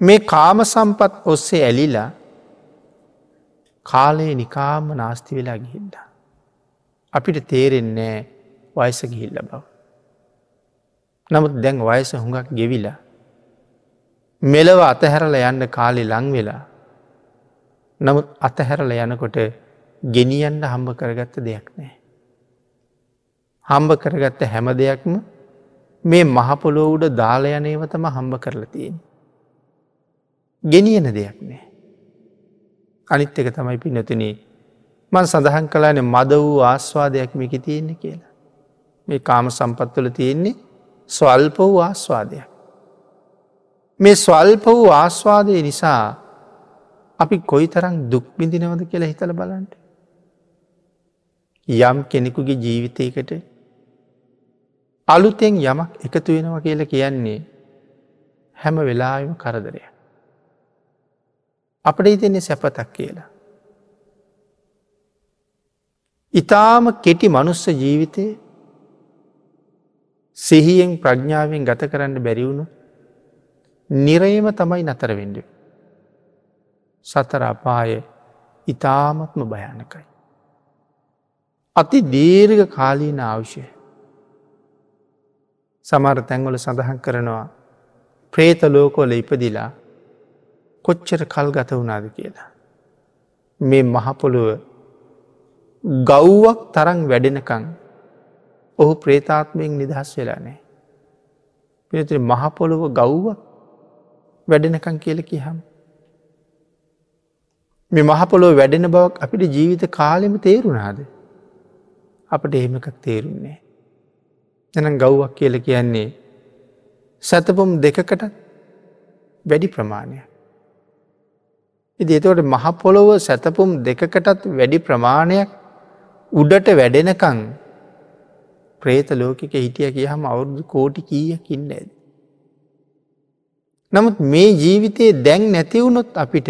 මේ කාම සම්පත් ඔස්සේ ඇලිලා කාලයේ නිකාම නාස්ති වෙලා ගිහිල්ල. අපිට තේරෙන්නේ වයස ගිහිල්ල බව. නමුත් දැන් වයස හුඟක් ගෙවිලා. මෙලව අතහැරල යන්න කාලෙ ලංවෙලා. නමුත් අතහැරල යනකොට ගෙනියන්ට හම්බ කරගත්ත දෙයක් නෑ. හම්බ කරගත්ත හැම දෙයක්ම මේ මහපොලෝ උඩ දාලයනේව තම හම්බ කරලා තියෙන. ගෙනියන දෙයක් නෑ. අනිත් එක තමයි පිනතිනේ මන් සඳහන් කලාන මද වූ ආස්වාදයක් මේක තියෙන්නේ කියලා. මේ කාම සම්පත්වල තියෙන්නේ ස්වල්ප වූ ආස්වාදයක්. මේ ස්වල්ප වූ ආස්වාදය නිසා අපි කොයි තරම් දුක්බිඳිනවද කියලා හිතල බලන්ට. යම් කෙනෙකුගේ ජීවිතයකට අලුතෙන් යමක් එකතු වෙනවා කියලා කියන්නේ හැම වෙලාම කරදරය. අපට හිතෙන්නේ සැපතක් කියලා. ඉතාම කෙටි මනුස්ස ජීවිතය සිහියෙන් ප්‍රඥාවෙන් ගත කරන්න බැරිවුණු නිරයම තමයි නතර වෙන්ඩ. සතර අපාය ඉතාමත්ම භයානකයි. අති දීර්ඝ කාලීන අවශ්‍යය. සමර තැන්වල සඳහන් කරනවා ප්‍රේත ලෝකෝල ඉපදිලා කොච්චර කල් ගත වුණාද කියලා. මේ මහපොළුව ගෞ්වක් තරන් වැඩෙනකං ඔහු ප්‍රේතාත්මයෙන් නිදහස් වෙලා නෑ. පිනතිර මහපොළොව ගෞ්වක් වැඩෙනකං කියල කියහම්. මේ මහපොළොව වැඩෙන බවක් අපිට ජීවිත කාලෙම තේරුණාද. අපට එහෙමකක් තේරුන්නේ. එනම් ගෞ්වක් කියල කියන්නේ සැතපුම් දෙකකට වැඩි ප්‍රමාණයක්. ඉදි එතවට මහපොළොව සැතපුම් දෙකකටත් වැඩි ප්‍රමාණයක් උඩට වැඩෙනකං ප්‍රේත ලෝකික හිටිය කියහම අවුරුදු කෝටි කීයකින්න ඇද. නමුත් මේ ජීවිතයේ දැන් නැතිවුණොත් අපිට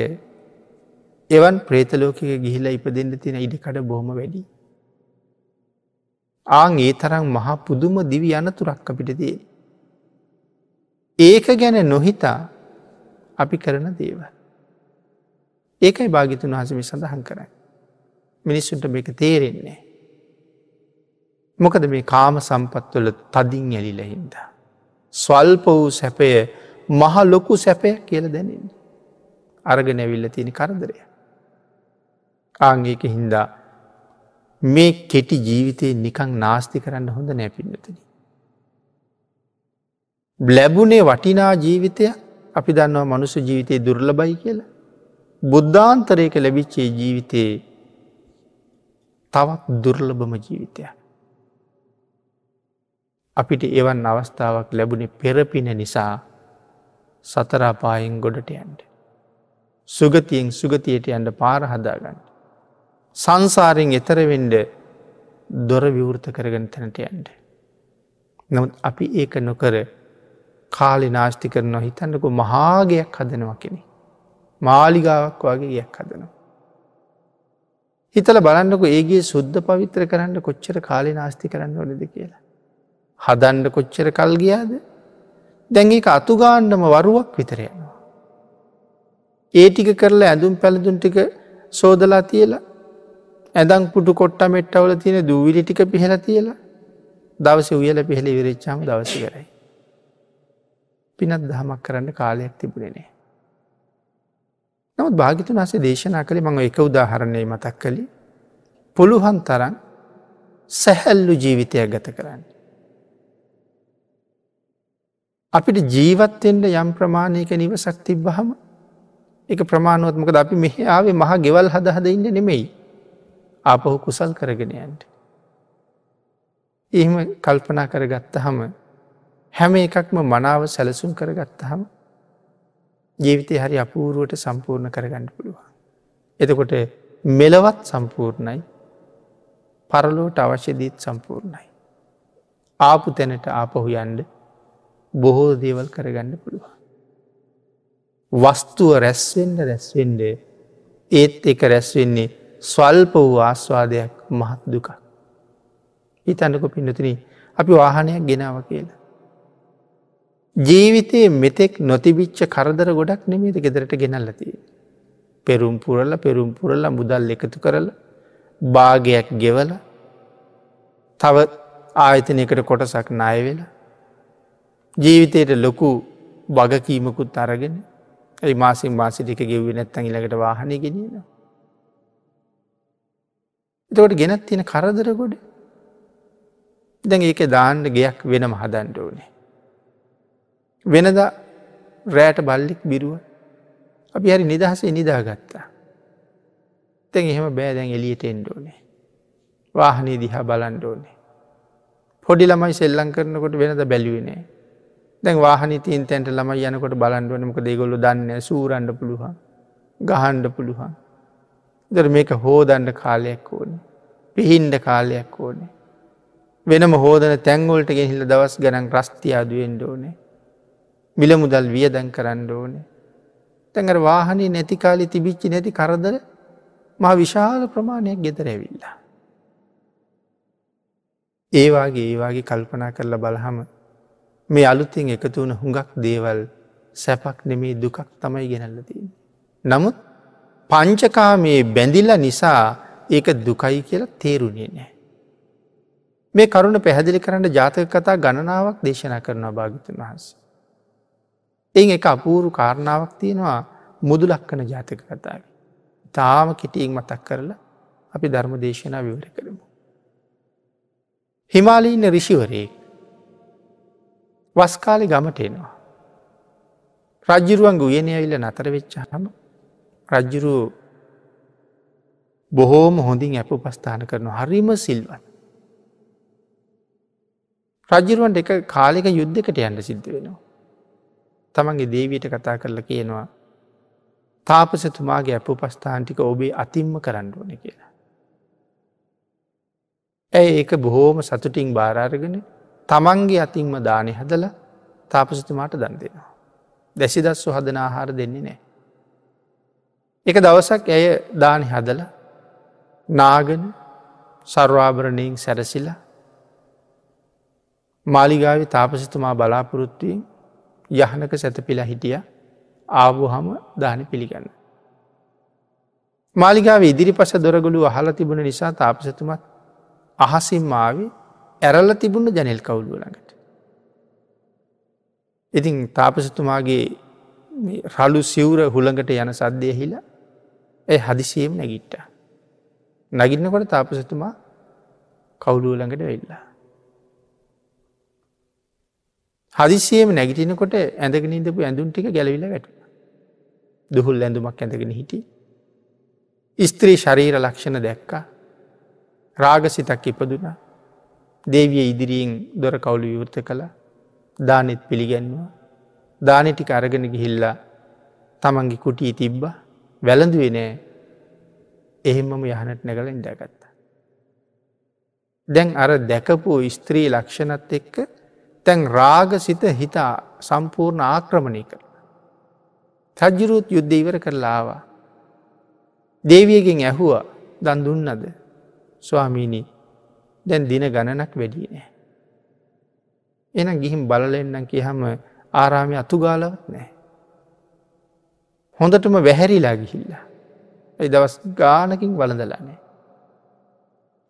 එවන් ප්‍රේතලෝකක ගිහිලා ඉපදෙන්ට තින ඉඩකඩ බොහොම වැඩි. ආං ඒ තරම් මහා පුදුම දිවි අනතුරක් අපිට දේ. ඒක ගැන නොහිතා අපි කරන දේවල්. ඒකයි භාගිතුන් වහසම සඳහන් කරයි. මිනිස්සුන්ට මේක තේරෙන්නේ. මොකද මේ කාම සම්පත්වල තදින් ඇලිලහින්ද. ස්වල්ප වූ සැපය මහ ලොකු සැපයක් කියල දැනෙන්. අර්ග නැවිල්ල තියෙන කරදරය. ආංගේක හින්දා මේ කෙටි ජීවිතය නිකං නාස්ති කරන්න හොඳ නැපින්නතන. බ්ලැබුණේ වටිනා ජීවිතය අපි දන්නවා මනුස ජීවිතය දුර්ලබයි කියලා. බුද්ධාන්තරයක ලැබිච්චේ ජීවිතයේ තවත් දුර්ලභම ජීවිතය. අපිට එවන් අවස්ථාවක් ලැබුණේ පෙරපින නිසා සතරාපායෙන් ගොඩට යන්ට. සුගතියෙන් සුගතියට යන්ට පාර හදාගන්න. සංසාරයෙන් එතරවෙන්ඩ දොර විවෘත කරගන තැනට යන්ට. නමුත් අපි ඒක නොකර කාලි නාස්ති කරනවා හිතන්නකු මහාගයක් හදනවා කෙනෙ. මාලිගාවක් වගේ යක් හදනවා. හිතල බලන්නක ඒගේ සුද්ධ පවිත්‍ර කරන්න කොච්චර කාලි නාස්ති කරන්න ඕනද කියලා. හදන්ඩ කොච්චර කල් ගියාද දැන් ඒක අතුගාන්නම වරුවක් විතරයනවා. ඒ ටික කරලා ඇඳුම් පැළඳුන් ටික සෝදලා තියලා ඇදං පුටු කොට්ට මෙට්ටවල තියෙන දූවිලි ටික පිහල තියලා දවස උයල පිහෙළ විරච්චාම දවස කරයි. පිනත් දහමක් කරන්න කාලයක් තිබුණනේ. නමුත් භාගිතුන් අසේ දේශනා කළේ මඟ එක උදාහරණය මතක් කළි පුළුවන් තරන් සැහැල්ලු ජීවිතයක් ගත කරන්න. අපිට ජීවත්තෙන්ට යම් ප්‍රමාණයක නිවසක් තිබ්බහම එක ප්‍රමාණුවත්මකද අපි මෙහ ආවේ මහ ගෙවල් හද හද ඉන්න නෙමෙයි ආපහු කුසල් කරගෙනයන්ට. එහෙම කල්පනා කර ගත්ත හම හැම එකක්ම මනාව සැලසුම් කරගත්තහම ජීවිතය හරි අපූරුවට සම්පූර්ණ කරගන්න පුළුවන්. එතකොට මෙලවත් සම්පූර්ණයි පරලෝට අවශ්‍යදීත් සම්පූර්ණයි. ආපු තැනට ආපහු යන්ඩ බොහෝ දේවල් කරගන්න පුළුවන්. වස්තුව රැස්වෙන්ඩ රැස්වෙන්ඩ ඒත් එක රැස්වෙන්නේ ස්වල්ප වූ ආස්වාදයක් මහත් දුක. හිතන්නක පින්නතුන අපි වාහනයක් ගෙනාව කියලා. ජීවිතයේ මෙතෙක් නොතිබිච්ච කරදර ගොඩක් නෙමේද ගෙදරට ගෙනල්ලතිය. පෙරුම් පුරල්ල පෙරුම් පුරල්ල මුදල් එකතු කරල භාගයක් ගෙවල තව ආයතනයකට කොටසක් නාය වෙලා ජීවිතයට ලොකු වගකීමකුත් අරගෙන ඇයි මාසින් මාසිටික ගෙව්ව නැත්තන් ඉලකට වාහනය ගෙනන. එතකොට ගෙනත් තියෙන කරදර ගොඩ දැන් ඒක දාන්න ගයක් වෙනම හදන්ඩ ඕනේ. වෙනද රෑට බල්ලික් බිරුව අපි හරි නිදහසේ නිදාගත්තා. තැන් එහෙම බෑදැන් එලියට එන්ඩෝනේ. වාහනී දිහා බලන්ඩ ඕනේ. පොඩි ළමයි සෙල්ලං කරනකොට වෙනද බැලිවිනේ. දැන් වාහනි තිීන් තැන්ට ළම යනකොට බලන්ඩුවනමක දෙගොල්ලු දන්න සූරන්ඩ පුළුවන් ගහන්ඩ පුළුවන්. දර මේක හෝදන්ඩ කාලයක් ඕනේ. පිහින්ඩ කාලයක් ඕනේ. වෙනම හෝදන තැංගොල්ට ගෙහිල්ල දවස් ගනන් රස්තියාදුවෙන්ඩ ඕනේ. මිල මුදල් වියදැන් කරන්න ඕනේ. තැඟර වාහනී නැතිකාලි තිබිච්චි නැති කරදර මා විශාල ප්‍රමාණයක් ගෙදර ඇවිල්ලා. ඒවාගේ ඒවාගේ කල්පනා කරලා බලහම මේ අලුතින් එකතු වන හුඟක් දේවල් සැපක් නෙමේ දුකක් තමයි ගෙනල්ලතින්. නමුත් පංචකා මේ බැඳිල්ල නිසා ඒක දුකයි කියලා තේරුණේ නෑ. මේ කරුණ පැහැදිලි කරන්න ජාතක කතා ගණනාවක් දේශනා කරනවා භාගිතන් වහන්ස. එ එක අපූරු කාරණාවක් තියෙනවා මුදුලක් කන ජාතක කතාව. තාම කිටියෙන් මතක් කරලා අපි ධර්ම දේශනා විවර කරමු. හිමාලීන්න රිෂිවරයෙක් වස්කාලි ගමට එනවා. රජ්ජුරුවන් ගුයනය ඇවිල්ල නතර වෙච්චහම රජ්ජුරු බොහෝම හොඳින් ඇප උපස්ථාන කරන හරිම සිල්වන්. රජ්ජුරුවන්ට එක කාලික යුද්ධකට යන්න සිද්ධ වෙනවා. තමන්ගේ දේවීට කතා කරලා කියනවා තාපසතුමාගේ ඇප උපස්ථාන්ටික ඔබේ අතිම්ම කරන්න ඕන කියලා. ඇය ඒක බොහෝම සතුටින් බාරාරගෙන තමන්ගේ අතින්ම දානය හදල තාපසතුමාට දන් දෙෙනවා. දැසිදස්සු හදන ආහාර දෙන්නේ නෑ. එක දවසක් ඇය දානි හදල නාගන සර්වාභරණයෙන් සැරසිලා මාලිගාව තාපසතුමා බලාපොරොත්තුවෙන් යහනක සැතපිලා හිටිය ආවහම දානි පිළිගන්න. මාලිගාව ඉදිරි පස දොරගොලු අහල තිබුණ නිසා තාපසතුමත් අහසින් මාවි ඇරල්ල තිබුණ ජනෙල් කවුල්ුව ළඟට. ඉතින් තාපසතුමාගේ රලු සිවුර හුළඟට යන සද්ධය හිලා ඇ හදිසියම් නැගිට්ට. නගින්නකොට තාපසතුමා කවුලුව ළඟට වෙල්ලා. හදිසියම නැගිටිනකොට ඇඳගෙන ඉදපු ඇඳුම් ටික ගැලවිල වැට. දුහුල් ඇඳුමක් ඇඳගෙන හිටි. ස්ත්‍රී ශරීර ලක්ෂණ දැක්කා රාගසිතක් ඉපදුනා දේවිය ඉදිරියෙන් දොර කවුලු විවෘත කළ දානෙත් පිළිගැන්වා දානෙටික අරගෙන ගිහිල්ලා තමන්ගේ කුටිය තිබ්බ වැළඳුවේ නෑ එහෙමම යහනට නැගලින් දැගත්ත. දැන් අර දැකපු ස්ත්‍රී ලක්ෂණත් එක්ක තැන් රාග සිත හිතා සම්පූර්ණ ආක්‍රමණය කර. සජ්ජරුත් යුද්ධ ඉවර කරලාවා. දේවියගෙන් ඇහුවා දන් දුන්නද ස්වාමීණී දැන් දින ගණනක් වැඩී නෑ. එන ගිහිම් බලලෙන්න්න කියහම ආරාමි අතුගාලවත් නෑ. හොඳටම වැහැරිලා ගිහිල්ලා. ඇයි දවස් ගානකින් වලඳලානේ.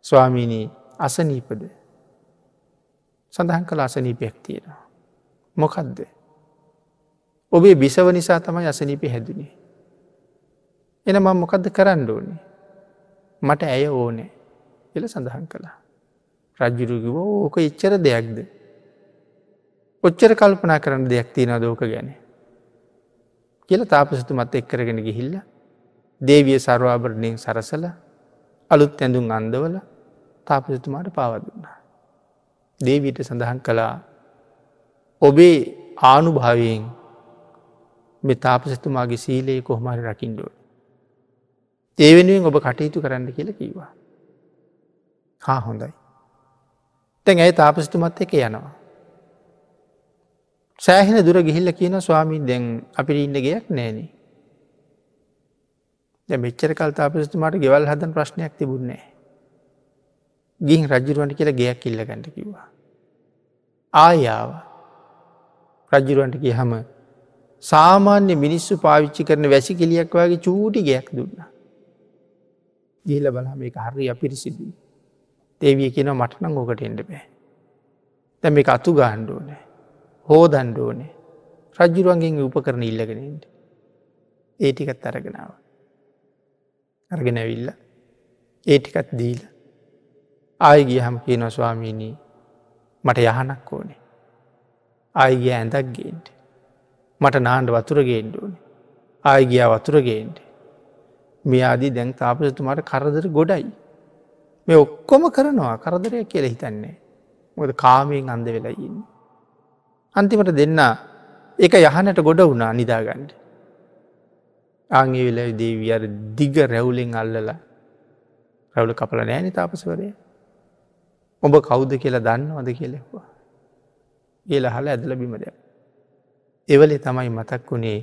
ස්වාමීණී අසනීපද සඳහන් කළ අසනීපයක් තියෙනවා. මොකක්ද. ඔබේ බිසව නිසා තමයි අසනීපය හැදුනේ. එන මං මොකක්ද කරන්න ඕනේ. මට ඇය ඕනේ එල සඳහන් කළා. රජ්ජුරුකිව ඕක එච්චර දෙයක්ද. ඔච්චර කල්පනා කරන්න දෙයක් තියෙන දෝක ගැන. කියල තාපසතුමත් එක් කරගෙන ගිහිල්ල දේවිය සර්වාභරණයෙන් සරසල අලුත් ඇඳුම් අන්දවල තාපසතුමාට පාවදුන්නා. දේවීට සඳහන් කළා ඔබේ ආනුභාවයෙන් මෙ තාපසතුමාගේ සීලයේ කොහොමරි රකිින්ඩුව. ඒ වෙනුවෙන් ඔබ කටයුතු කරන්න කියල කීවා. හා හොඳයි. තැන් ඇයි තාපස්තුමත් එක යනවා. සෑහෙන දුර ගිහිල්ල කියන ස්වාමීන් දැන් අපිට ඉන්න ගයක් නෑනේ. මෙච්චර කල් තාපස්තුමාට ගෙවල් හදන් ප්‍රශ්නයක් තිබුණේ. ගිහින් රජරුවන්ට කියලා ගයක් කිල්ලගන්නට කිව්වා. ආයාව රජරුවන්ට කිය හම සාමාන්‍ය මිනිස්සු පාවිච්චි කරන වැසි කෙලියක් වගේ චූටි ගයක් දුන්න. ගිහිල බලහම එක හරි අපිරිසිදුයි. තේවිය කියන මටනං ඕකට එන්ඩ බෑ. තැම එක අතු ගාණ්ඩුවනෑ හෝ දණ්ඩුවනේ රජ්ජුරුවන්ගෙන් උපකරන ඉල්ලගෙනෙන්ට ඒටිකත් අරගෙනාව. අරගෙන ඇවිල්ල ඒටිකත් දීල ආයගිය හම කියන ස්වාමීණී මට යහනක් ඕනේ. ආයගිය ඇඳක් ගේන්ට මට නාන්ඩ වතුර ගේන්ඩුවනේ ආයගියා වතුර ගේන්ට මේ ආදී දැන් තාපසතුමාට කරදර ගොඩයි. මේ ඔක්කොම කරනවා කරදරයක් කියල හිතන්නේ මොද කාමයෙන් අන්ද වෙලයින්න. අන්තිමට දෙන්න එක යහනට ගොඩ වුණා නිදාගන්ඩ. ආගේ වෙල දේවී අර දිග රැවුලෙන් අල්ලලා රැවුල කපල නෑනි තාපසවරය. ඔබ කෞුද කියලා දන්නවද කියලෙක්වා. ඒල හල ඇදල බිමද. එවලේ තමයි මතක් වුණේ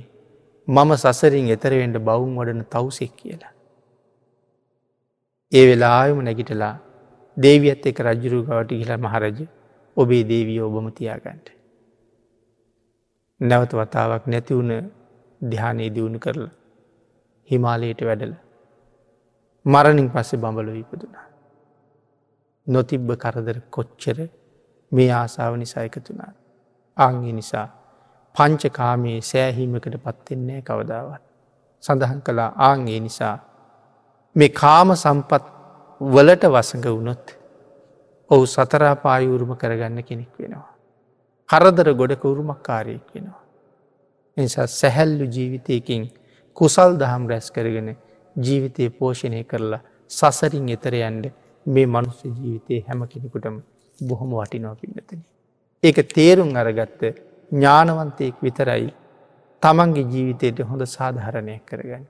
මම සසරින් එතරවෙන්ට බවුම් වඩන තවසෙක් කියලා. ඒ වෙලා ආයම නැගිටලා දේවියත් එක රජ්ජුරු ගවට කියලා මහරජ ඔබේ දේවිය ඔබම තියාගන්ට. නැවත වතාවක් නැතිවුණ දිහානයේ දියුණු කරලා හිමාලයට වැඩල මරණින් පස්සෙ බඹලො ඉපදුනා. නොතිබ්බ කරදර කොච්චර මේ ආසාාව නිසා එකතුනා. අංගි නිසා පංචකාමයේ සෑහීමකට පත්වෙන්නේ කවදාවත්. සඳහන් කළා ආංගේ නිසා මේ කාම සම්පත් වලට වසඟ වුණොත් ඔහු සතරාපායුරුම කරගන්න කෙනෙක් වෙනවා. කරදර ගොඩක උරුමක් කාරයෙක් වෙනවා. නිසා සැහැල්ලු ජීවිතයකින් කුසල් දහම් රැස් කරගෙන ජීවිතය පෝෂණය කරලා සසරින් එතරයන්ට මේ මනුස්ස ජීවිතය හැම කෙනෙකුටම බොහොම වටිනෝ පින්නතන. ඒක තේරුම් අරගත්ත ඥානවන්තයෙක් විතරයි තමන්ගේ ජීවිතයට හොඳ සාධහරණයක් කරගන්න.